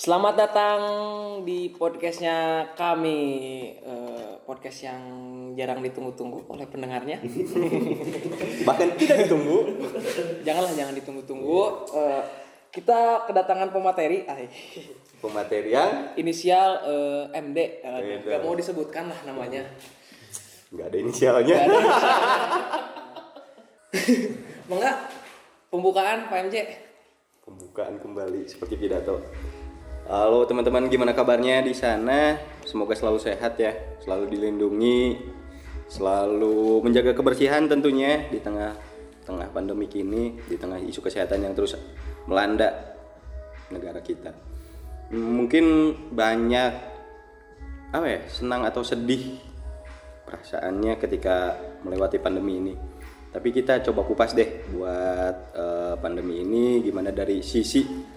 Selamat datang di podcastnya kami eh, Podcast yang jarang ditunggu-tunggu oleh pendengarnya. Bahkan tidak ditunggu. Janganlah jangan ditunggu-tunggu. Eh, Kita kedatangan pemateri. Ay, Pemateri yang? Inisial eh, MD Eh, Beda. Gak mau disebutkan lah namanya. Nggak ada inisialnya. Gak ada. Mengga Pembukaan Pak MJ Pembukaan kembali seperti pidato. Halo teman-teman, gimana kabarnya di sana? Semoga selalu sehat ya, selalu dilindungi, selalu menjaga kebersihan tentunya di tengah tengah pandemi ini, di tengah isu kesehatan yang terus melanda negara kita. Mungkin banyak apa ya, senang atau sedih perasaannya ketika melewati pandemi ini. Tapi kita coba kupas deh buat eh, pandemi ini gimana dari sisi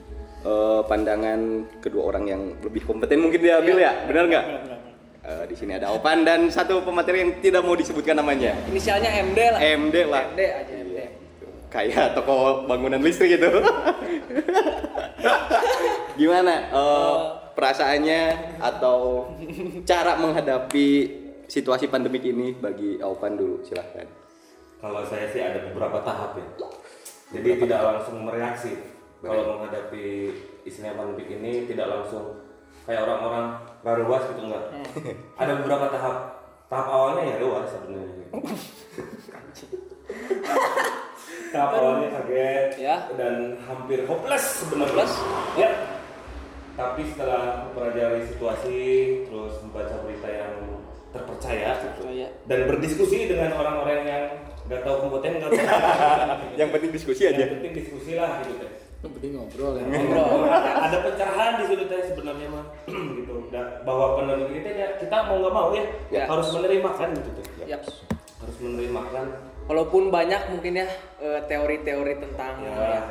eh, pandangan kedua orang yang lebih kompeten mungkin diambil ya, benar nggak? Eh, di sini ada Opan dan satu pemateri yang tidak mau disebutkan namanya. Inisialnya MD lah MD lah. MD aja MD Kayak toko bangunan listrik gitu. gimana eh, perasaannya atau cara menghadapi situasi pandemik ini bagi Opan dulu silahkan. Kalau saya sih ada beberapa tahap ya. Jadi tidak langsung mereaksi. Kalau menghadapi istilah pandemik ini tidak langsung kayak orang-orang raruas gitu enggak. ada beberapa tahap. Tahap awalnya ya luas sebenarnya. tahap awalnya kaget Ya. dan hampir hopeless sebenarnya. Ya. Tapi setelah mempelajari situasi, terus membaca berita yang terpercaya, Percaya. dan berdiskusi dengan orang-orang yang nggak tahu kompeten nggak tahu Yang penting diskusi aja. yang penting diskusi lah gitu teh Yang penting ngobrol ya. Ngobrol. ada, pencerahan di situ teh sebenarnya mah gitu Da- bahwa pandemi ini teh ya, kita mau nggak mau ya, Ya. harus menerima kan gitu teh Yap. harus menerima kan Walaupun banyak mungkin ya eh, teori-teori tentang Ya. ya,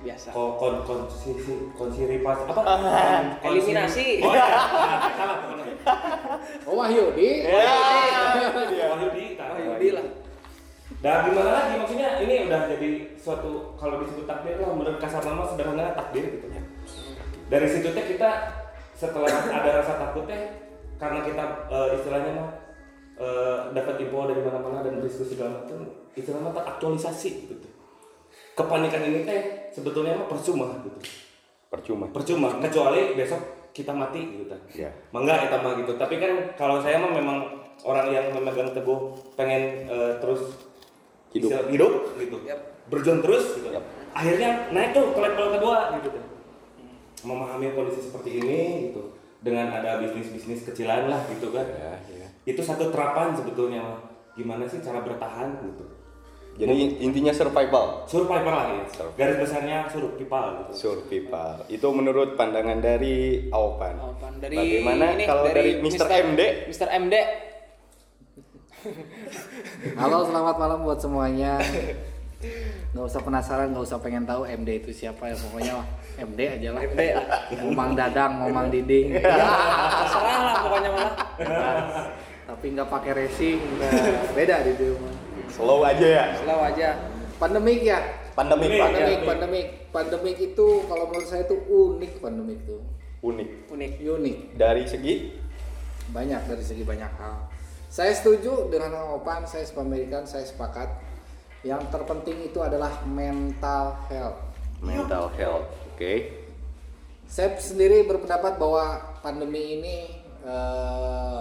biasa. kon kon konsiri konsiripas apa Konsiri- Eliminasi. oh ya salah Oh Wahyudi. Wahyudi tak. Wahyudi lah. Dan gimana lagi maksudnya ini udah jadi suatu kalau disebut takdir lah menurut kasar nama sederhana takdir gitu ya. Dari situ teh kita setelah ada rasa takut teh karena kita eh, istilahnya mah eh, dapat info dari mana-mana dan diskusi segala macam istilahnya teraktualisasi gitu. Kepanikan ini teh sebetulnya mah percuma gitu. Percuma. Percuma kecuali besok kita mati gitu kan. Ya. Mangga kita mah gitu. Tapi kan kalau saya mah memang orang yang memegang teguh pengen eh, terus Hidup. istilah- hidup gitu. Yap. Berjuang terus gitu. Yap. Akhirnya naik tuh ke level kedua gitu. Memahami kondisi seperti ini gitu. Dengan ada bisnis-bisnis kecilan lah gitu kan. Ya, ya. Itu satu terapan sebetulnya. Gimana sih cara bertahan gitu. Jadi intinya survival. Survival lah ya. Survival. Garis besarnya survival gitu. Survival. Itu menurut pandangan dari Aupan. Apaan? dari Bagaimana ini, kalau dari, Mr. MD? Mr. MD Halo, selamat malam buat semuanya. Nggak usah penasaran, nggak usah pengen tahu MD itu siapa ya pokoknya MD aja lah. MD lah. Mau Mang Dadang, mau Mang Diding. terserah lah pokoknya malah Tapi nggak pakai racing, nggak beda di rumah. Slow aja ya. selalu aja Pandemik ya. Pandemik, Pandemik. Pandemik, ya. pandemik, pandemik itu kalau menurut saya itu unik pandemik itu. Unik. unik Unik. Dari segi banyak dari segi banyak hal. Saya setuju dengan Kang Opan, saya sepamerikan, saya sepakat. Yang terpenting itu adalah mental health. mental health. Oke. Saya sendiri berpendapat bahwa pandemi ini eh,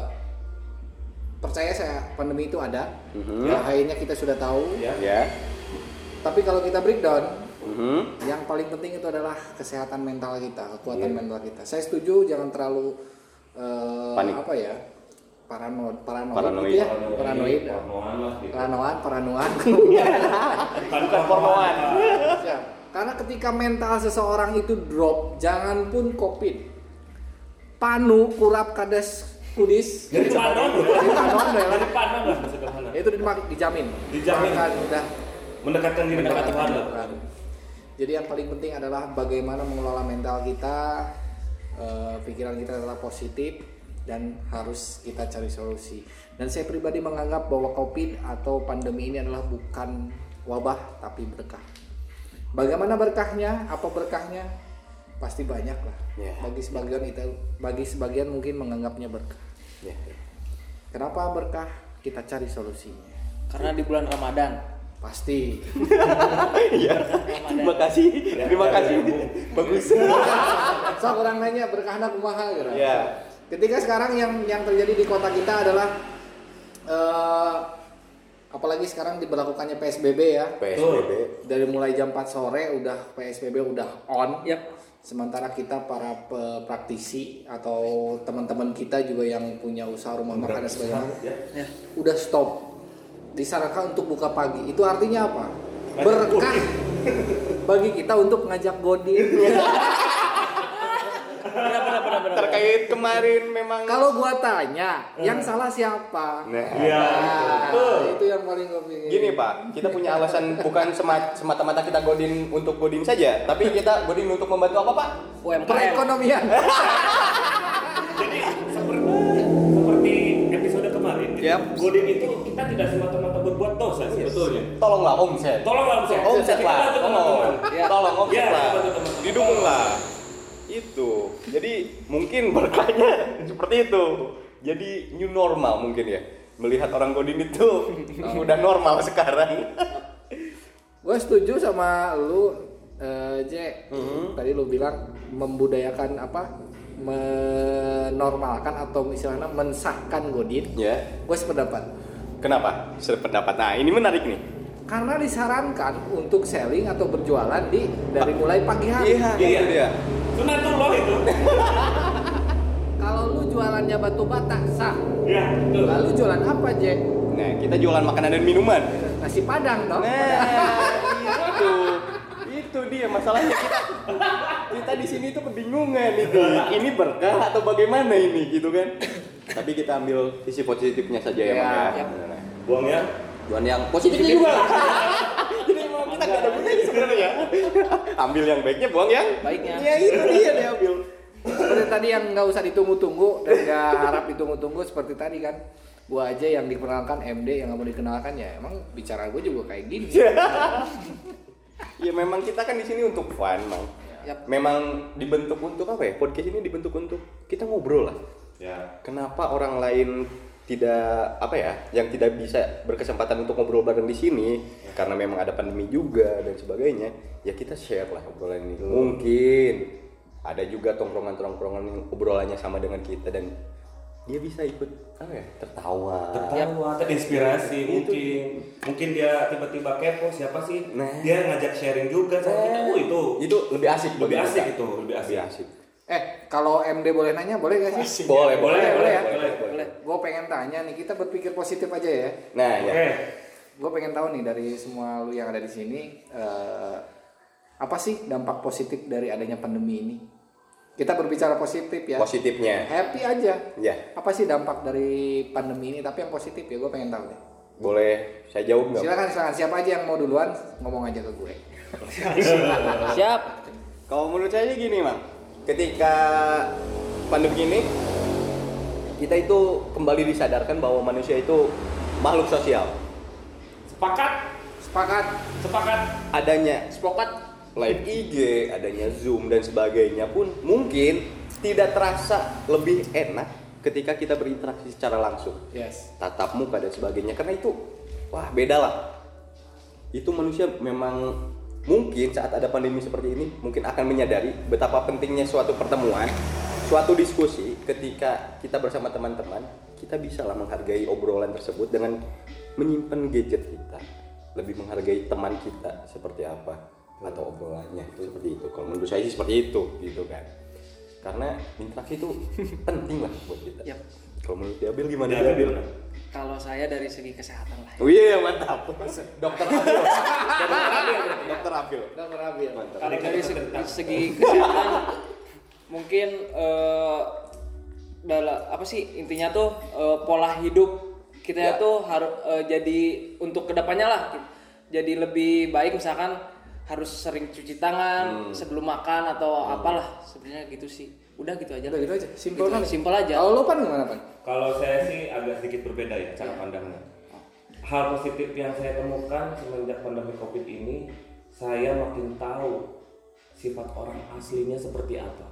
percaya saya pandemi itu ada. Mhm. Bahayanya kita sudah tahu. Ya. Ya. Tapi kalau kita breakdown, Mhm. yang paling penting itu adalah kesehatan mental kita, kekuatan Iya. mental kita. Saya setuju jangan terlalu eh, Panik. apa ya? Paranoid, paranoid, Paranoid. gitu ya. Paranoid. Paranoid lah gitu. Paranoan, paranoan. Bukan pornoan. Ya, Karena ketika mental seseorang itu drop, jangan pun covid. Panu, kurap, kades, kudis. Jadi panon Jadi panon. Jadi panon lah. Itu dimak- dijamin. Dijamin. Makan udah Mendekatkan diri kepada Tuhan lah. Jadi yang paling penting adalah bagaimana mengelola mental kita, eh, pikiran kita adalah positif dan harus kita cari solusi. Dan saya pribadi menganggap bahwa COVID atau pandemi ini adalah bukan wabah tapi berkah. Bagaimana berkahnya? Apa berkahnya? pasti banyak lah. Ya. Bagi sebagian itu, bagi sebagian mungkin menganggapnya berkah. Ya. Kenapa berkah? Kita cari solusinya. Karena di bulan Ramadan. Pasti. Iya. Terima kasih. Terima kasih. Bagus. so orang nanya berkahna kumaha gitu. Ya. Ketika sekarang yang yang terjadi di kota kita adalah eh, apalagi sekarang diberlakukannya PSBB ya. PSBB. Dari mulai jam 4 sore udah PSBB udah on. Yap. Sementara kita para pe- praktisi atau teman-teman kita juga yang punya usaha rumah makan dan sebagainya Ya. Ya. udah stop. Disarankan untuk buka pagi. Itu artinya apa? Berkah bagi kita untuk ngajak godin. Benar benar benar benar. Terkait kemarin memang Kalau gua tanya, yang salah siapa? Nah, Iya. Nah, itu yang paling gue pingin. Gini Pak, kita punya alasan bukan sema- semata-mata kita godin untuk godin saja, tapi kita godin untuk membantu apa Pak? UMKM. perekonomian. Jadi seperti seperti episode kemarin, Yap. Godin itu kita tidak semata-mata berbuat dosa sebetulnya. Tolonglah omset. Tolonglah omset. Omset lah, tolong. teman-teman. Ya. Tolong omset Ya, lah. Didukung lah. Itu. Jadi mungkin berkahnya seperti itu. Jadi new normal mungkin ya. Melihat orang godin itu udah normal sekarang. gue setuju sama lu, eh, J. Tadi lu bilang membudayakan apa? Menormalkan atau istilahnya mensahkan godin. ya. Gue sependapat. Kenapa? Sependapat. Nah, ini menarik nih. Karena disarankan untuk selling atau berjualan di dari mulai pagi hari. Iya, Iya. dia. Sunatullah itu. Kalau lu jualannya batu bata sah. Ya, betul. Lalu jualan apa, J? Nah, kita jualan makanan dan minuman. Nasi padang dong. Nah, itu itu dia masalahnya kita kita di sini tuh kebingungan itu ini berkah atau bagaimana ini gitu kan tapi kita ambil sisi positifnya saja ya, Ya, Bang, ya. Buang ya. Jualan yang positifnya juga kita nggak ada gunanya sebenarnya. Ambil yang baiknya buang yang Baiknya. ya itu dia diambil seperti tadi yang nggak usah ditunggu-tunggu dan nggak harap ditunggu-tunggu seperti tadi kan gua aja yang dikenalkan MD yang nggak mau dikenalkan ya emang bicara gue juga kayak gini. Ya memang kita kan di sini untuk fun mang. Yap. memang dibentuk untuk apa ya? Podcast ini dibentuk untuk kita ngobrol lah. Ya. kenapa orang lain tidak apa ya yang tidak bisa berkesempatan untuk ngobrol bareng di sini karena memang ada pandemi juga dan sebagainya ya kita share lah obrolan ini mungkin ada juga tongkrongan-tongkrongan yang obrolannya sama dengan kita dan dia bisa ikut apa ya tertawa Tertawa, terinspirasi mungkin. Mungkin dia tiba-tiba kepo siapa sih? Nah. Dia ngajak sharing juga sama kita. Oh, itu. itu lebih asik Lebih asik kita. itu, lebih asik. asik eh kalau MD boleh nanya boleh gak sih? Boleh boleh Boleh, boleh, ya? boleh, Boleh. gue pengen tanya nih kita berpikir positif aja ya. Nah Oke. ya gue pengen tahu nih dari semua lu yang ada di sini eh, apa sih dampak positif dari adanya pandemi ini? Kita berbicara positif ya. Positifnya. Happy aja. Ya apa sih dampak dari pandemi ini? Tapi yang positif ya gue pengen tahu deh. Boleh saya jawab nggak silakan silakan. Siapa aja yang mau duluan ngomong aja ke gue. Siap. Kalau menurut saya gini, Mang. Ketika pandemi ini kita itu kembali disadarkan bahwa manusia itu makhluk sosial. Sepakat, sepakat sepakat. Adanya Sepakat. live IG, adanya Zoom dan sebagainya pun mungkin tidak terasa lebih enak ketika kita berinteraksi secara langsung. yes tatap muka dan sebagainya karena itu wah beda lah itu manusia memang mungkin saat ada pandemi seperti ini mungkin akan menyadari betapa pentingnya suatu pertemuan suatu diskusi ketika kita bersama teman-teman kita bisa lah menghargai obrolan tersebut dengan menyimpan gadget kita lebih menghargai teman kita seperti apa atau obrolannya itu seperti itu kalau menurut saya sih seperti itu gitu kan karena interaksi itu penting lah buat kita Yap. kalau menurut Diabil gimana Dia Diabil? gimana? Kalau saya dari segi kesehatan lah. Oh iya mantap. Dokter Abil. Dokter Abil. Dokter Abil Mantap. Kalau dari segi, segi kesehatan mungkin eh, dalam apa sih intinya tuh eh, pola hidup kita Ya. tuh harus eh, jadi untuk ke depannya lah jadi lebih baik misalkan harus sering cuci tangan sebelum makan atau apalah sebenarnya gitu sih. Udah gitu aja. Udah gitu aja. Simpel Gitu, simpel aja. Kalau lu pan gimana pan? Kalau saya sih agak sedikit berbeda ya cara pandangnya. Hal positif yang saya temukan semenjak pandemi Covid ini, saya makin tahu sifat orang aslinya seperti apa.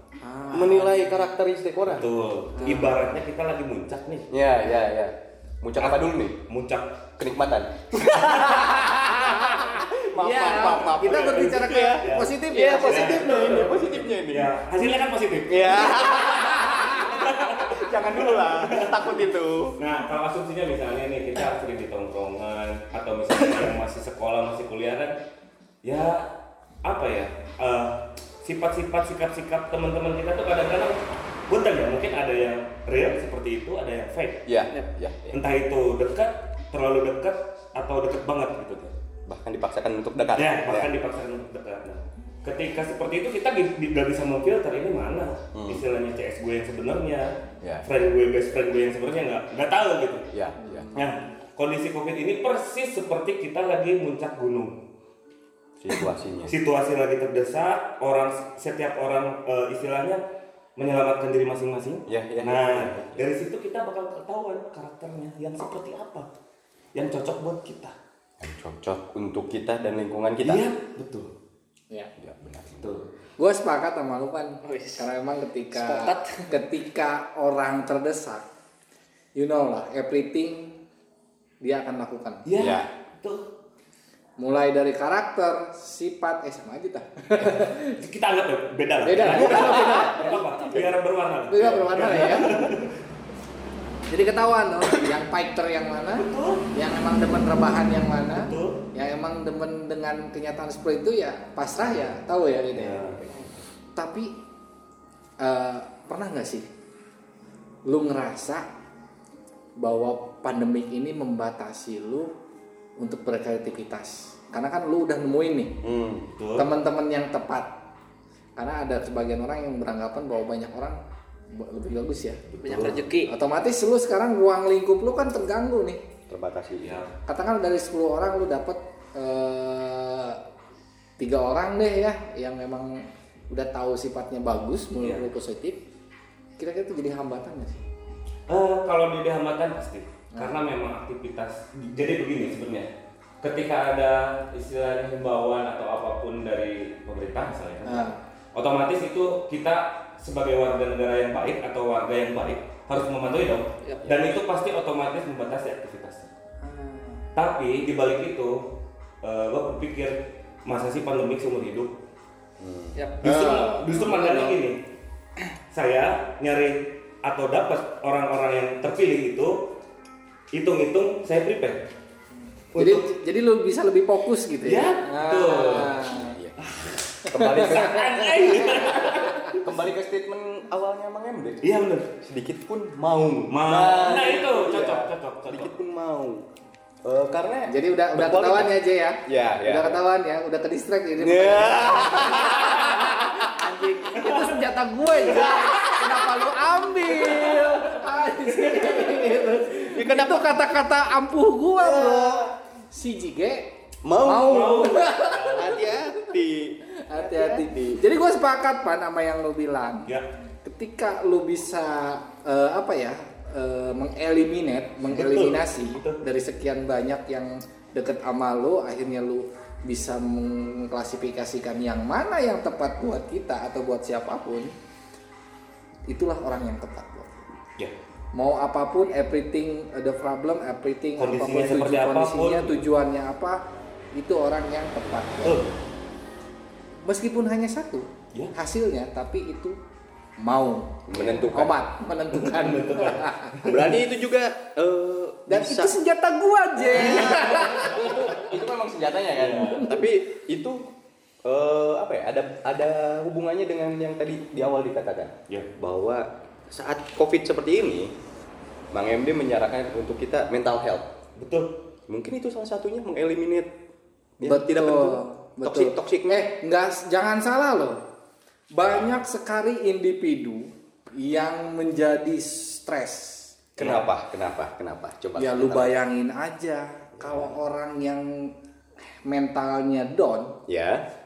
Menilai karakteristik orang. Betul. Ibaratnya kita lagi muncak nih. Ya, ya, ya. Muncak apa dulu nih? Muncak Kenikmatan. maaf, Iya, maaf, maaf, maaf. kita berbicara ke Iya. positif Iya, ya. positifnya ini, positifnya ini. ya hasilnya kan positif. Iya. Jangan dulu lah, takut itu. Nah, kalau asumsinya misalnya nih kita sering di tongkrongan atau misalnya masih sekolah, masih kuliah kan ya apa ya? eh, sifat-sifat sikap-sikap teman-teman kita tuh kadang-kadang bunten ya, mungkin ada yang real seperti itu, ada yang fake. Iya, iya. ya. Entah itu dekat, terlalu dekat atau dekat banget gitu tuh. Bahkan dipaksakan untuk dekat. Ya, bahkan dipaksakan untuk dekat. Nah, ketika seperti itu kita nggak bisa memfilter ini mana istilahnya CS gue yang sebenarnya, Ya. friend gue, best friend gue yang sebenarnya nggak nggak tahu gitu. Ya, ya. Nah, kondisi COVID ini persis seperti kita lagi muncak gunung. Situasinya. Situasi lagi terdesak, orang setiap orang eh, istilahnya menyelamatkan diri masing-masing. Ya, ya, nah, ya, ya. dari situ kita bakal ketahuan karakternya yang seperti apa, yang cocok buat kita. Yang cocok untuk kita dan lingkungan kita. Iya, betul. Ya. Ya, benar. Betul. Gue sepakat sama lu kan, karena emang ketika Sepakat. ketika orang terdesak, you know lah, everything dia akan lakukan. Iya. Ya. Betul. Mulai dari karakter, sifat, eh sama aja dah. kita anggap beda lah. Beda lah, beda biar berwarna. Beda berwarna ya. Jadi ketahuan loh, yang fighter yang mana, yang emang demen rebahan yang mana, Betul. yang emang demen dengan kenyataan seperti itu ya pasrah ya, tahu ya gitu ya. Tapi eh, pernah nggak sih lu ngerasa bahwa pandemik ini membatasi lu untuk berkreativitas? Karena kan lu udah nemuin nih Hmm. Betul. teman-teman yang tepat. Karena ada sebagian orang yang beranggapan bahwa banyak orang lebih bagus ya. banyak rezeki Otomatis lu sekarang ruang lingkup lu kan terganggu nih. Terbatasi. Ya. Katakan dari 10 orang lu dapet eh, tiga orang deh ya yang memang udah tahu sifatnya bagus menurut Iya. lu positif. Kira-kira itu jadi hambatan nggak sih? Eh, kalau di hambatan pasti, karena memang aktivitas. Jadi begini sebenarnya, ketika ada istilahnya himbauan atau apa pun dari pemerintah misalnya, kan, Ah. otomatis itu kita sebagai warga negara yang baik atau warga yang baik harus mematuhi dong. Yap. Dan itu pasti otomatis membatasi aktivitas. Tapi di balik itu, eh, gue berpikir masa sih pandemik seumur hidup ya Justru, Ah. justru mandangnya gini, saya nyari atau dapat orang-orang yang terpilih itu, hitung-hitung saya prepare. Jadi jadi lu bisa lebih fokus gitu ya. Ya, betul. Iya. Kembali ke kembali ke statement awalnya Mang Emre. Iya benar. Sedikit pun mau. Nah, nah itu iya. cocok, cocok, cocok. Sedikit pun mau. Eh, karena Jadi udah udah ketahuan ya Jay ya. Ya, ya. Udah ketahuan ya, udah ke distract jadi. Ya. Anjing, itu senjata gue ya. Kenapa lu ambil? Anjing. itu kata-kata ampuh gue bro. Si Jige Mau. mau. Hati-hati. Hati-hati. Jadi gue sepakat pan sama yang lu bilang. Ya, Ketika lu bisa eh, apa ya eh, mengeliminate, mengeliminasi betul. dari sekian banyak yang deket sama lu, akhirnya lu bisa mengklasifikasikan yang mana yang tepat buat kita atau buat siapa pun, itulah orang yang tepat buat. ya. Mau apa pun, everything the problem, everything Kondisinya apa pun seperti tuju- apa pun. kondisinya, tujuannya apa, itu orang yang tepat. lu. Meskipun hanya satu Ya. hasilnya, tapi itu mau Menentukan. obat menentukan. Berarti itu juga eh, Dan bisa. itu senjata gua aja. itu itu memang senjatanya kan. Tapi itu eh, apa ya? Ada ada hubungannya dengan yang tadi di awal dikatakan. Ya. Bahwa saat Covid seperti ini, Bang MD menyarankan untuk kita mental health. Betul. Mungkin itu salah satunya mengeliminate ya, Betul, tidak betul. toksik toksik Eh, enggak jangan salah loh. Banyak sekali individu yang menjadi stres. Kenapa? Kenapa? Kenapa? Coba. Ya lu bayangin aja kalau orang yang mentalnya down Ya.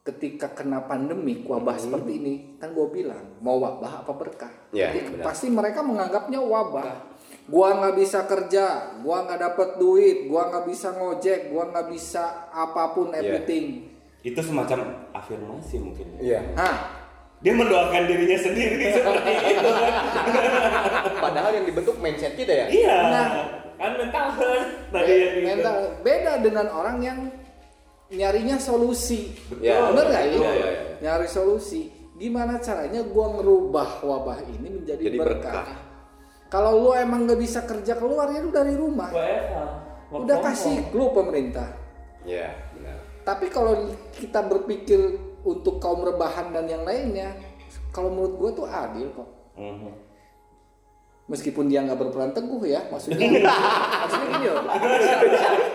Ketika kena pandemi wabah seperti ini kan gue bilang mau wabah apa berkah Ya, Jadi benar. pasti mereka menganggapnya wabah gua nggak bisa kerja gua nggak dapat duit gua nggak bisa ngojek gua nggak bisa apa pun Ya. everything itu semacam afirmasi mungkin. Iya. Hah, Dia mendoakan dirinya sendiri seperti itu. Padahal yang dibentuk mindset kita ya. Iya. Nah. Kan mental health tadi yang gitu. mental beda dengan orang yang nyarinya solusi. Ya. Bener nggak ini? Iya, iya, iya. Nyari solusi. Gimana caranya gua ngerubah wabah ini menjadi Jadi berkah? berkah. Kalau lu emang nggak bisa kerja keluar ya lu dari rumah. Work Udah kasih clue pemerintah. Iya, benar. Tapi kalau kita berpikir untuk kaum rebahan dan yang lainnya, kalau menurut gua tuh adil kok. Mhm. Meskipun dia nggak berperan teguh ya, maksudnya, maksudnya gini loh.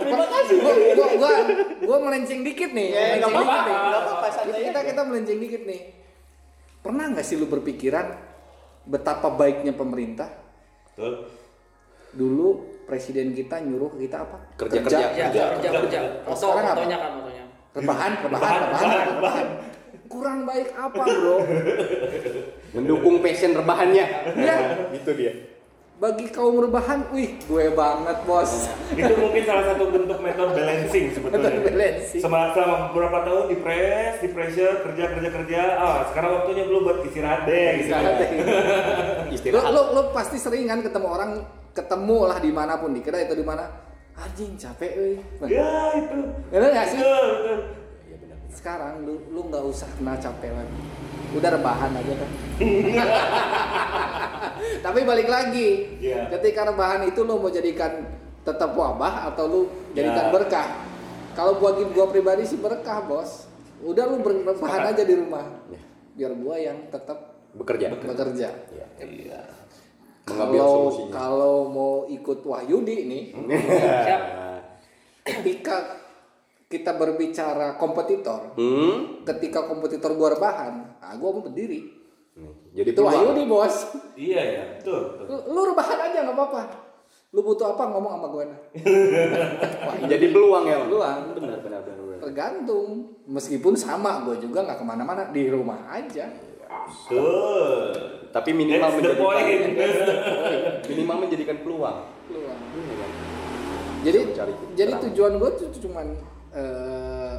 Terima kasih. Gua, gua, gua, gua melenceng dikit nih. Ya, nggak melenceng apa-apa, dikit nih. Kita aja. kita melenceng dikit nih. Pernah nggak sih lu berpikiran betapa baiknya pemerintah? Betul. Dulu presiden kita nyuruh kita apa? Kerja, kerja. Ya, Kerja. kerja kerja. Moto, Sekarang apa? motonya kan motonya. Rebahan, rebahan, Rebahan, rebahan, rebahan, rebahan. Kurang baik apa bro? Mendukung passion rebahannya. Iya. Gitu dia. Bagi kaum rebahan, wih gue banget bos. itu mungkin salah satu bentuk metode balancing sebetulnya. Metode balancing. Selama, selama beberapa tahun di press, di pressure, kerja kerja kerja. Ah, sekarang waktunya belum buat istirahat deh. Gitu. Istirahat deh. Lo, Istirahat. lo, lo pasti sering kan ketemu orang ketemu lah di mana pun di kedai atau di mana anjing capek euy. Ya itu. Bener gak sih? Betul, betul. Sekarang lu lu nggak usah kena capek lagi. Udah rebahan aja kan. Tapi balik lagi. Iya. Ketika rebahan itu lo mau jadikan tetap wabah atau lu jadikan Ya. berkah. Kalau bagi gua pribadi sih berkah, Bos. Udah lu Sepakat. aja di rumah. Biar gua yang tetap Bekerja. bekerja. Iya. Mengambil kalau solusinya. kalau mau ikut Wahyudi nih, Siap. ketika kita berbicara kompetitor, Hmm. ketika kompetitor gua rebahan, ah gua mau berdiri. Jadi Itu Wahyudi bos. Iya ya, betul. betul. Lu, lu rebahan aja nggak apa-apa. Lu butuh apa ngomong sama gue nah. Jadi peluang ya. Peluang. Benar, benar, benar. benar. Tergantung. Meskipun sama, gue juga nggak ke mana-mana di rumah aja. Betul. Tapi minimal That's the menjadikan point. minimal menjadikan peluang. Peluang. Iya kan? Jadi jadi tujuan gue tuh cuman eh,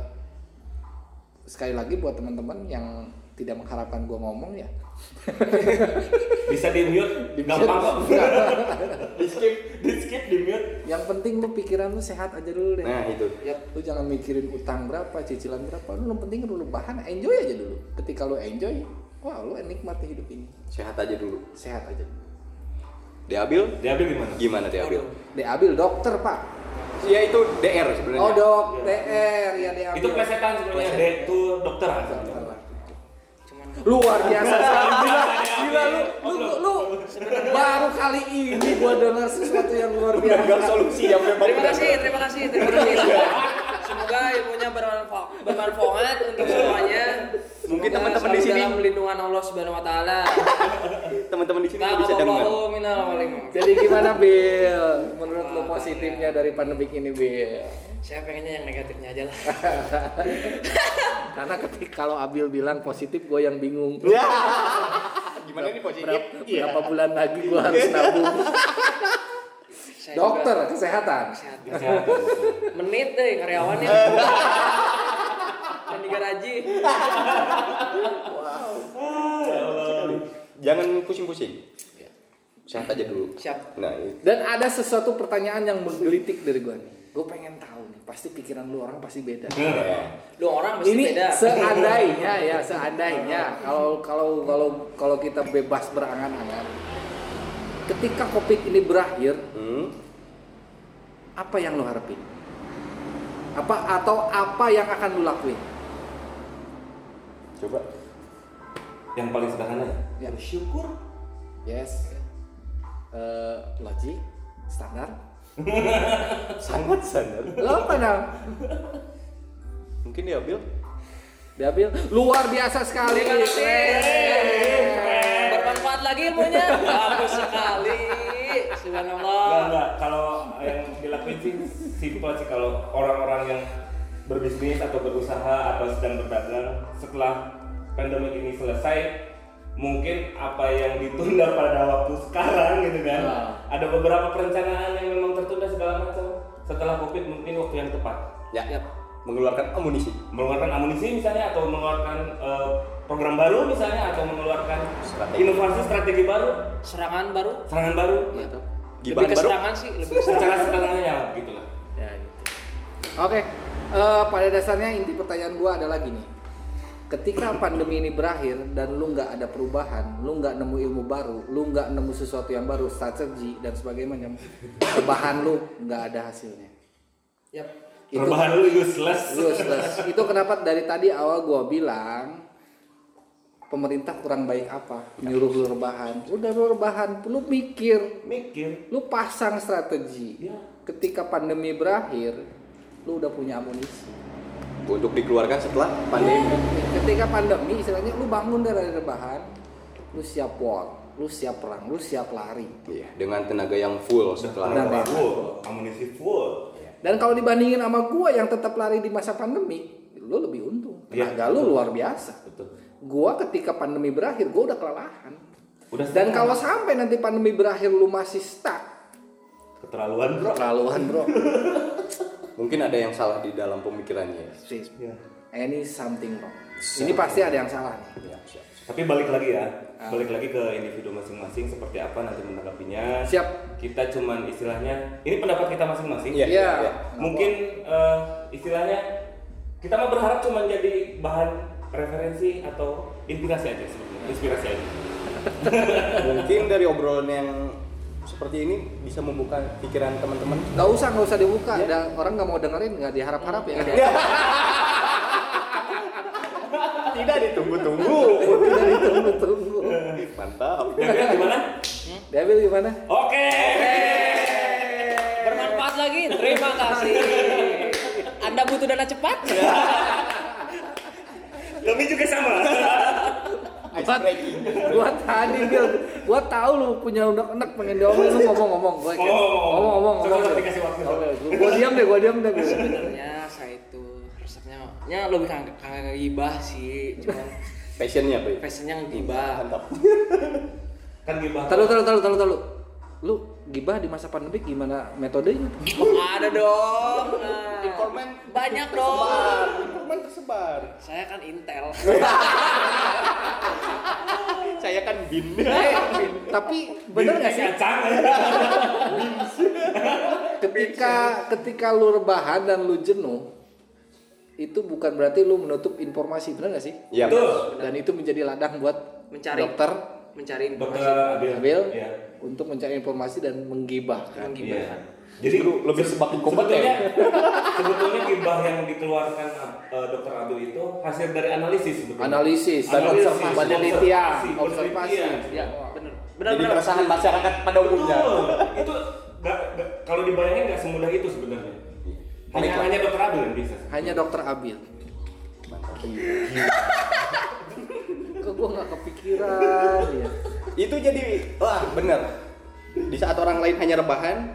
sekali lagi buat teman-teman yang tidak mengharapkan gue ngomong ya. Bisa di mute, gampang kok. di skip, di skip di mute. Yang penting lu pikiran lu sehat aja dulu deh. Nah, itu. Ya, lu jangan mikirin utang berapa, cicilan berapa. Lu yang penting lu bahan enjoy aja dulu. Ketika lu enjoy, wah lu nikmati hidup ini. Sehat aja dulu. Sehat aja. Diambil Diambil gimana? gimana diambil? Diambil dokter, Pak. Ya itu DR sebenarnya. Oh, dok, DR ya diambil. Itu plesetan sebenarnya. D itu dokter. Cuman Luar biasa sekali. Gila, gila lu, lu, lu, baru kali ini gua dengar sesuatu yang luar biasa. Gagal solusi yang memang terima kasih, terima kasih, terima kasih. Semoga ilmunya bermanfaat, bermanfaat untuk semuanya. Mungkin teman-teman di sini- dalam lindungan Allah Subhanahu wa taala. teman-teman di sini bisa dengar. Jadi gimana, Bill? Menurut lu positifnya dari pandemik ini, Bill? Saya pengennya yang negatifnya aja lah. Karena ketika kalau Abil bilang positif, gue yang bingung. Ya. Gimana ini positif? Berapa, berapa bulan lagi gue harus nabung? Saya Dokter, kesehatan. sehat. Menit deh karyawannya. Dan di garaji. Jangan pusing-pusing. Sehat aja dulu. Siap. Nah, itu. Dan ada sesuatu pertanyaan yang menggelitik dari gue nih. Gue pengen tahu nih, pasti pikiran lu orang pasti beda. Ya. Lu orang mesti Ini beda. seandainya ya, seandainya kalau kalau kalau kalau kita bebas berangan-angan, ketika covid ini berakhir, Hmm. apa yang lu harapin? Apa atau apa yang akan lu lakuin? Coba. Yang paling sederhana. Ya. Bersyukur. Yes. Eh, logik, standar. Sangat sadar. Lo apa nam? Mungkin diambil. Diambil luar biasa sekali. Terima kasih. Keren. Bermanfaat lagi ilmunya. Bagus sekali. Enggak, Subhanallah. enggak. Kalau yang dilakuin sih simpel sih kalau orang-orang yang berbisnis atau berusaha atau sedang berdagang setelah pandemi ini selesai mungkin apa yang ditunda pada waktu sekarang gitu kan Ah. ada beberapa perencanaan yang memang tertunda segala macam setelah covid mungkin waktu yang tepat Ya. Yap. mengeluarkan amunisi mengeluarkan amunisi misalnya atau mengeluarkan eh, program baru misalnya atau mengeluarkan Strategi. inovasi strategi baru Serangan baru. serangan baru Gitu. Gibahan Lebih ke baru? serangan sih, lebih secara sederhananya gitu lah Ya gitu. Oke, eh, pada dasarnya inti pertanyaan gua adalah gini. Ketika pandemi ini berakhir dan lu nggak ada perubahan, lu nggak nemu ilmu baru, lu nggak nemu sesuatu yang baru, strategi dan sebagainya, perubahan lu nggak ada hasilnya. Yap. Itu perubahan lu useless useless. Itu kenapa dari tadi awal gua bilang pemerintah kurang baik apa? Nyuruh lu rebahan. Udah lu rebahan, lu mikir, mikir lu pasang strategi. Ya. Ketika pandemi berakhir, lu udah punya amunisi. untuk dikeluarkan setelah pandemi Ketika pandemi, istilahnya lu bangun dari rebahan, lu siap war, lu siap perang, lu siap lari. Iya, dengan tenaga yang full setelah Benar. Tenaga full amunisi full Dan kalau dibandingin sama gua yang tetap lari di masa pandemi, lu lebih untung. Iya, Tenaga lu luar biasa. betul Gua ketika pandemi berakhir, gua udah kelelahan. udah Dan kalau sampai nanti pandemi berakhir lu masih stuck, keterlaluan bro keterlaluan bro. mungkin ada yang salah di dalam pemikirannya Ya. Any something wrong. Ini pasti ada yang salah nih. ya, siap. Tapi balik lagi ya, Ah. balik lagi ke individu masing-masing seperti apa nanti menanggapinya. Siap. Kita cuman istilahnya, ini pendapat kita masing-masing. Iya, Iya. iya. Mungkin eh, istilahnya kita mah berharap cuma jadi bahan referensi atau inspirasi aja sebenarnya, inspirasi aja. mungkin dari obrolan yang seperti ini bisa membuka pikiran teman-teman Gak usah, gak usah dibuka. Dan orang nggak mau dengerin, nggak diharap-harap ya. tidak ditunggu-tunggu Tidak ditunggu-tunggu. mantap Gabriel gimana? Dabil gimana? Oke. Bermanfaat lagi. Terima kasih. Anda butuh dana cepat? Kami juga sama. Breaking Gua tadi Bil, gua tahu lu punya unek-unek pengen diomongin lu ngomong-ngomong. Gua kayak, Ngomong, ngomong. ngomong-ngomong. Ngomong. dikasih waktu. Oke, gua, gua diam deh, gua diam deh. Sebenarnya saya itu resepnya nya lebih kagak gibah sih, cuman passionnya Pri. fashionnya ngegibah. mantap Kan gibah. Tahu tahu tahu tahu tahu. Lu gibah di masa pandemi gimana metodenya? Oh, ada dong. Nah, informan banyak dong. informan tersebar Saya kan Intel. saya kan bin Eh, tapi bener nggak sih? Ketika ketika lu rebahan dan lu jenuh, itu bukan berarti lu menutup informasi, bener nggak sih? Iya, Betul. Dan itu menjadi ladang buat Mencari. dokter Mencari informasi. Dokter Abil. Abil Iya. Untuk mencari informasi dan menggibahkan. Iya. Jadi Justru lebih semakin kompeten. sebetulnya, sebetulnya gibah yang dikeluarkan uh, dokter Abil itu hasil dari analisis sebetulnya. Analisis dan Analisis, observasi, penelitian, observasi, observasi. Ya, bener. Benar jadi benar. keresahan masyarakat pada umumnya Betul. itu nggak nggak- kalau dibayangin nggak semudah itu sebenarnya. Hanya hanya dokter Abil yang bisa. Hanya dokter Abil. Kok gua nggak kepikiran ya? itu jadi wah bener di saat orang lain hanya rebahan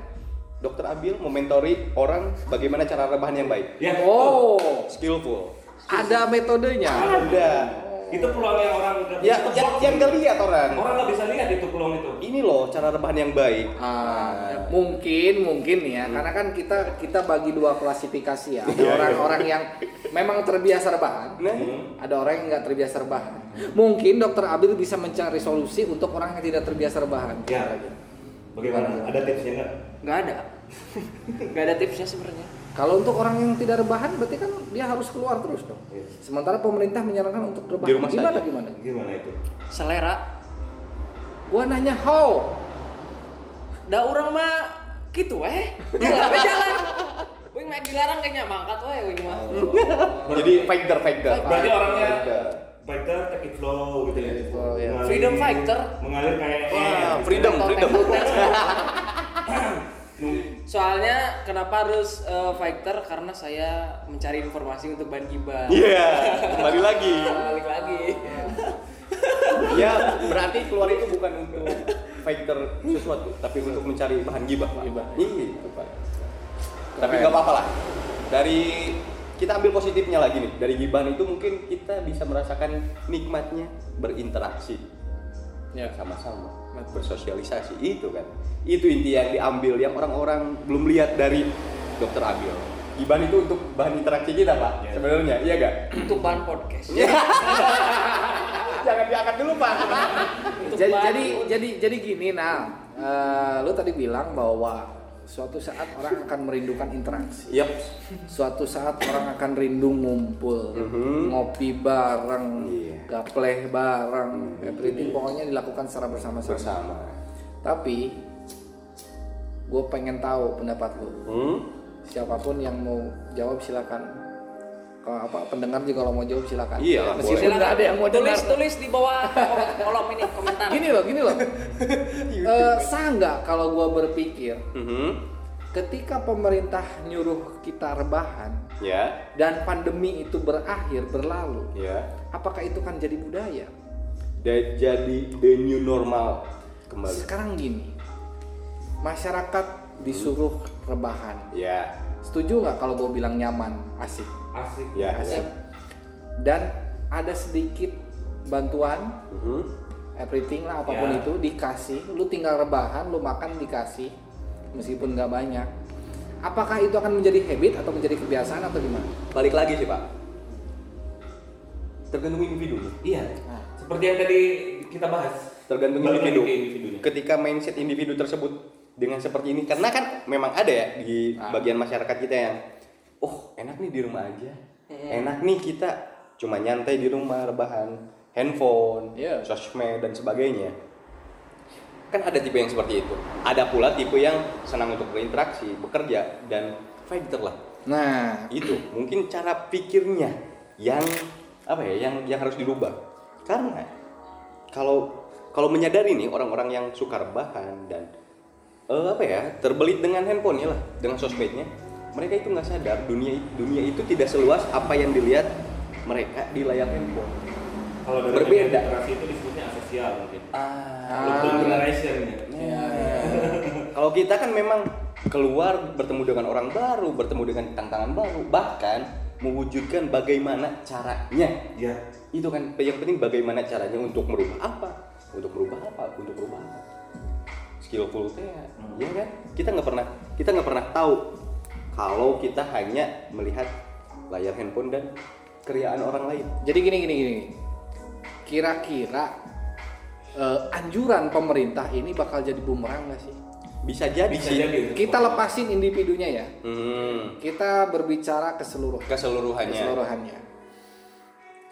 dokter Abil mementori orang bagaimana cara rebahan yang baik Ya. Oh, skillful ada metodenya. ada Itu peluangnya orang nggak ya bisa yang, yang gak lihat orang Orang nggak bisa lihat itu peluang itu. ini loh cara rebahan yang baik Ah, mungkin mungkin ya karena kan kita kita bagi dua klasifikasi ya ada Iya, orang-orang yang memang terbiasa rebahan nah ada orang yang nggak terbiasa rebahan mungkin dokter Abil bisa mencari solusi untuk orang yang tidak terbiasa rebahan Ya. Bagaimana? Ada tipsnya nggak? Nggak ada. Nggak ada tipsnya sebenarnya. Kalau untuk orang yang tidak rebahan berarti kan dia harus keluar terus dong Iya. sementara pemerintah menyarankan untuk Di rebahan rumah gimana saja. gimana Gimana itu? Selera. gua nanya how Da orang mah gitu eh. Jalan jalan. Wing mah dilarang kayaknya mangkat we wing mah. jadi fighter fighter Berarti orangnya Fighter. fighter take it flow gitu ya. ya. Freedom fighter. Mengalir kayak Wah, gitu. freedom freedom Soalnya kenapa harus eh, fighter? Karena saya mencari informasi untuk bahan gibah. iya kembali lagi. Balik lagi. ya berarti keluar itu bukan untuk fighter sesuatu tapi untuk mencari bahan gibah Pak. iya. Itu pak. Tapi nggak apa-apa lah. Dari kita ambil positifnya lagi nih. Dari gibahan itu mungkin kita bisa merasakan nikmatnya berinteraksi. Ya sama-sama bersosialisasi itu kan. Itu inti yang diambil yang orang-orang belum lihat dari dokter Abil. Iban itu untuk bahan interaksi kita pak Iya. sebenarnya iya gak Untuk bahan podcast. jangan diangkat dulu pak. Jadi jadi jadi jadi gini nah eh, lu tadi bilang bahwa suatu saat orang akan merindukan interaksi. Yep. Suatu saat orang akan rindu ngumpul Mhm. ngopi bareng Iya. gapleh bareng. Everything pokoknya dilakukan secara bersama-sama. Bersama. Tapi gue pengen tahu pendapat lu. Hmm? siapa pun yang mau jawab silakan kalau apa pendengar juga kalau mau jawab silakan. Iya meskipun nggak ada yang mau tulis dengar. Tulis di bawah kolom, ini komentar. gini loh gini loh. Eh, sah nggak kalau gue berpikir Mhm. ketika pemerintah nyuruh kita rebahan ya. dan pandemi itu berakhir berlalu ya. apakah itu kan jadi budaya? Da- jadi the new normal. Kembali. Sekarang gini masyarakat disuruh rebahan. Ya. Setuju nggak kalau gue bilang nyaman asik asik ya asik dan ada sedikit bantuan Mhm. everything lah apa pun Ya. itu dikasih lu tinggal rebahan lu makan dikasih meskipun nggak banyak apakah itu akan menjadi habit atau menjadi kebiasaan atau gimana balik lagi sih pak tergantung individu iya Nah. seperti yang tadi kita bahas tergantung Balik individu. individunya. Ketika mindset individu tersebut dengan seperti ini, karena kan memang ada ya di Ah. bagian masyarakat kita yang, oh enak nih di rumah aja, enak nih kita cuma nyantai di rumah rebahan, handphone, Iya. sosmed dan sebagainya. Kan ada tipe yang seperti itu. Ada pula tipe yang senang untuk berinteraksi, bekerja dan fighter lah. nah Itu mungkin cara pikirnya yang apa ya, yang yang harus dirubah. Karena kalau kalau menyadari nih orang-orang yang suka rebahan dan eh, apa ya terbelit dengan handphone lah dengan sosmednya mereka itu nggak sadar dunia dunia itu tidak seluas apa yang dilihat mereka di layar handphone. Kalau dari Berbeda. generasi itu disebutnya asosial mungkin. Ah, generation ya. Ya, kalau kita kan memang keluar bertemu dengan orang baru bertemu dengan tantangan baru bahkan mewujudkan bagaimana caranya. Ya itu kan yang penting bagaimana caranya untuk merubah apa? Untuk merubah apa? Untuk merubah apa? Skillful teh ya kan? Kita nggak pernah kita nggak pernah tahu kalau kita hanya melihat layar handphone dan keriaan orang lain. Jadi gini gini gini. Kira-kira eh, anjuran pemerintah ini bakal jadi bumerang nggak sih? Bisa jadi bisa sih. jadi. Kita lepasin individunya ya. Hmm, kita berbicara keseluruhan keseluruhannya. keseluruhannya.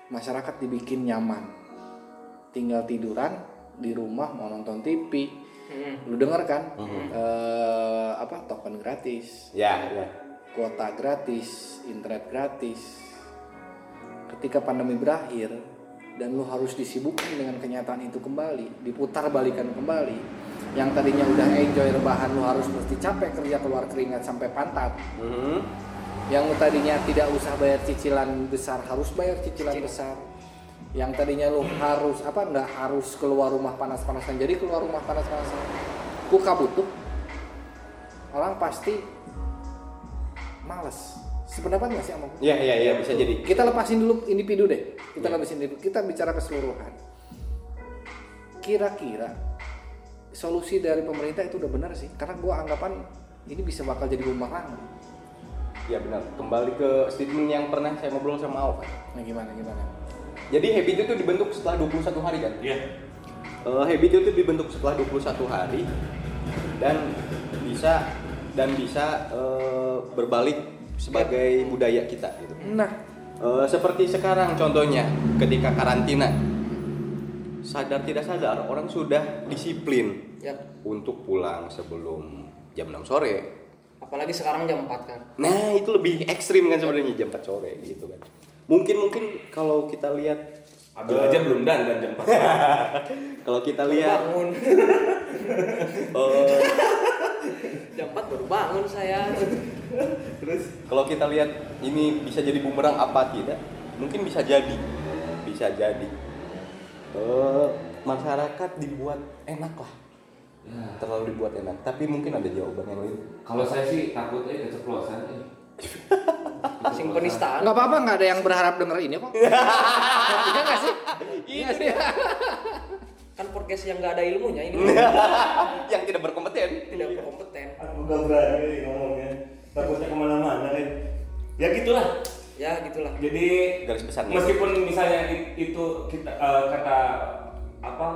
Masyarakat dibikin nyaman. Tinggal tiduran di rumah mau nonton TV lu denger kan? Eh, apa token gratis. Ya ya. Kuota gratis internet gratis. Ketika pandemi berakhir dan lu harus disibukkan dengan kenyataan itu kembali diputar balikan kembali yang tadinya udah enjoy rebahan lu harus mesti capek kerja keluar keringat sampai pantat. Hmm, yang tadinya tidak usah bayar cicilan besar harus bayar cicilan besar yang tadinya lu harus apa nggak harus keluar rumah panas-panasan. Jadi keluar rumah panas-panasan. Kuka butuh orang pasti males. Sependapat nggak sih sama gua? ya ya ya bisa jadi. Kita lepasin dulu individu deh. Kita lepasin individu kita bicara keseluruhan. Kira-kira solusi dari pemerintah itu udah benar sih. Karena gua anggapan ini bisa bakal jadi bumerang. Ya benar. Kembali ke statement yang pernah saya ngobrol sama Alfa nah gimana gimana jadi habit itu dibentuk setelah 21 hari kan ya Eh, habit itu dibentuk setelah 21 hari dan bisa dan bisa eh, berbalik sebagai budaya kita gitu. nah Eh, seperti sekarang contohnya ketika karantina sadar tidak sadar orang sudah disiplin Ya, untuk pulang sebelum jam 6 sore. apalagi sekarang jam 4 kan. Nah, itu lebih ekstrim kan sebenarnya jam 4 sore gitu kan. Mungkin mungkin kalau kita lihat Abdul aja belum dan dan jam 4 kalau kita lihat Bangun. eh, jam 4 baru bangun saya. terus Kalau kita lihat ini bisa jadi bumerang apa tidak, mungkin bisa jadi, bisa jadi. Eh, masyarakat dibuat enak lah, ya terlalu dibuat enak. Tapi mungkin ada jawaban yang lain. kalau saya sih takutnya keceplosan eh. Sing penistaan. nggak apa-apa nggak ada yang berharap denger ini kok. Iya nggak sih? Iya sih. Kan podcast yang nggak ada ilmunya ini. Yang tidak berkompeten. tidak berkompeten. aku gak berani ngomongnya. Takutnya ke mana-mana kan? Ya gitulah. Ya gitulah. Jadi Garis besarnya. meskipun misalnya itu kita eh, kata apa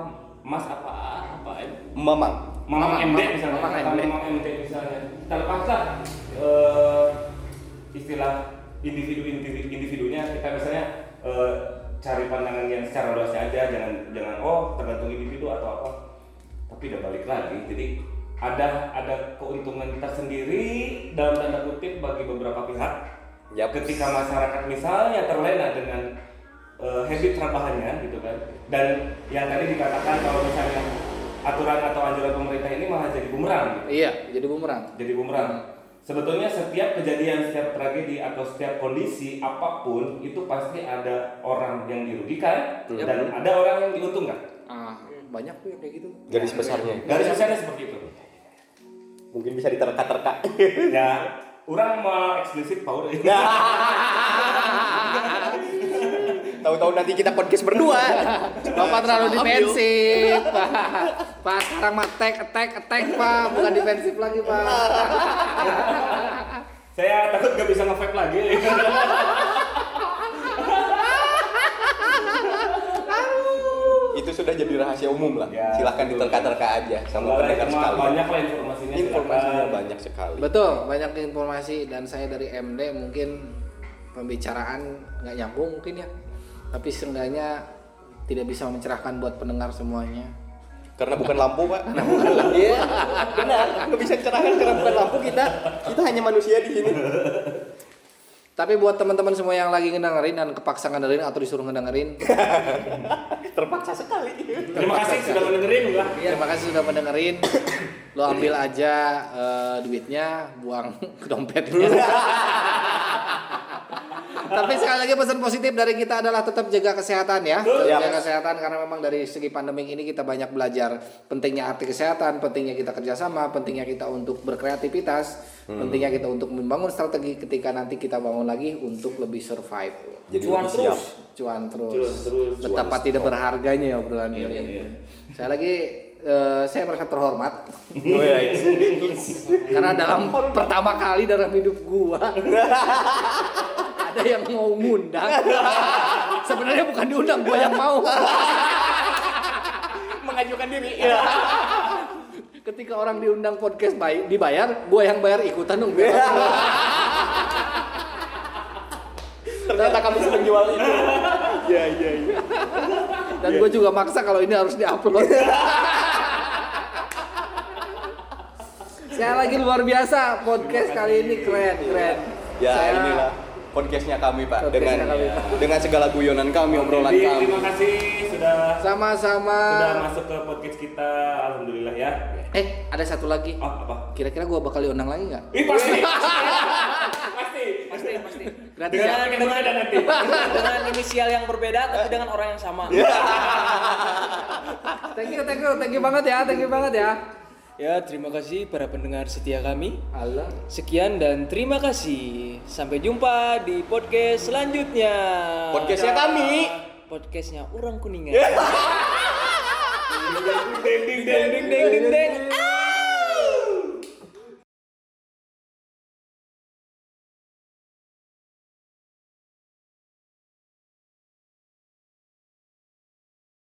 mas apa apa eh, Mamang. MD misalnya. Mamang MD. Mamang MD misalnya. Terpaksa eh, istilah individu individu individunya kita misalnya eh, cari pandangan yang secara luasnya aja jangan jangan oh tergantung individu atau apa tapi udah balik lagi jadi ada ada keuntungan kita sendiri dalam tanda kutip bagi beberapa pihak Yap. ketika masyarakat misalnya terlena dengan eh, habit rebahannya gitu kan dan yang tadi dikatakan kalau misalnya aturan atau anjuran pemerintah ini malah jadi bumerang gitu Iya, jadi bumerang. jadi bumerang. Sebetulnya setiap kejadian, setiap tragedi atau setiap kondisi apa pun itu pasti ada orang yang dirugikan dan ada orang yang diuntungkan. Ah, banyak tuh yang kayak gitu. Garis besarnya. Garis besarnya seperti itu. Mungkin bisa diterka-terka. Ya, orang mau eksplisit power. Tahu-tahu nanti kita podcast berdua. Bapak terlalu defensif, Pak. Pak sekarang mah attack, attack, attack, Pak. Bukan defensif lagi, Pak. Saya takut gak bisa nge lagi. Itu sudah jadi rahasia umum lah. Ya, Silahkan diterka-terka aja sama pendengar sekali. banyak lah informasinya. Informasinya silakan. banyak sekali. Betul, banyak informasi dan saya dari MD mungkin pembicaraan nggak nyambung mungkin ya. Tapi seenggaknya tidak bisa mencerahkan buat pendengar semuanya. Karena bukan lampu, Pak. Karena bukan lampu. Iya, benar. Nggak bisa cerahkan karena bukan lampu kita. Kita hanya manusia di sini. Tapi buat teman-teman semua yang lagi ngedengerin dan kepaksa ngedengerin atau disuruh ngedengerin, Terpaksa sekali. Terima kasih sudah mendengarin lah. terima kasih sudah mendengerin. Lo ambil aja eh, duitnya, buang ke dompetnya. Tapi sekali lagi pesan positif dari kita adalah tetap jaga kesehatan ya. Jaga kesehatan karena memang dari segi pandemi ini kita banyak belajar pentingnya arti kesehatan, pentingnya kita kerjasama, pentingnya kita untuk berkreativitas, pentingnya kita untuk membangun strategi ketika nanti kita bangun lagi untuk lebih survive. Jadi Cuan lebih siap. terus. Cuan terus. Cuan terus. Betapa tidak berharganya ya obrolan Iya, ini. iya. Saya lagi eh, saya merasa terhormat Oh, iya, iya. karena dalam pertama kali dalam hidup gua ada yang mau ngundang. Sebenarnya bukan diundang, gua yang mau. Mengajukan diri. Ketika orang diundang podcast bay- dibayar, gua yang bayar ikutan dong. biar aku- Ternyata kami sedang jual itu. Iya, iya, iya. Dan gue juga maksa kalau ini harus diupload. Saya lagi luar biasa podcast kali ini keren keren. Ya, Saya- inilah podcastnya kami, Pak. Dengan kami, Pak. dengan segala guyonan kami, obrolan kami. terima kasih sudah Sama-sama. sudah masuk ke podcast kita. Alhamdulillah ya. Eh, ada satu lagi. Oh, apa? Kira-kira gua bakal diundang lagi nggak? Ih, pasti. pasti. pasti pasti Gratis Dengan ya? dengan ada nanti. dengan inisial yang berbeda tapi dengan orang yang sama Thank you, thank you, thank you banget ya, thank you banget ya. Ya terima kasih para pendengar setia kami. Allah. sekian dan terima kasih. Sampai jumpa di podcast selanjutnya. Podcastnya kami. podcastnya orang kuningan. Ding ding ding ding ding ding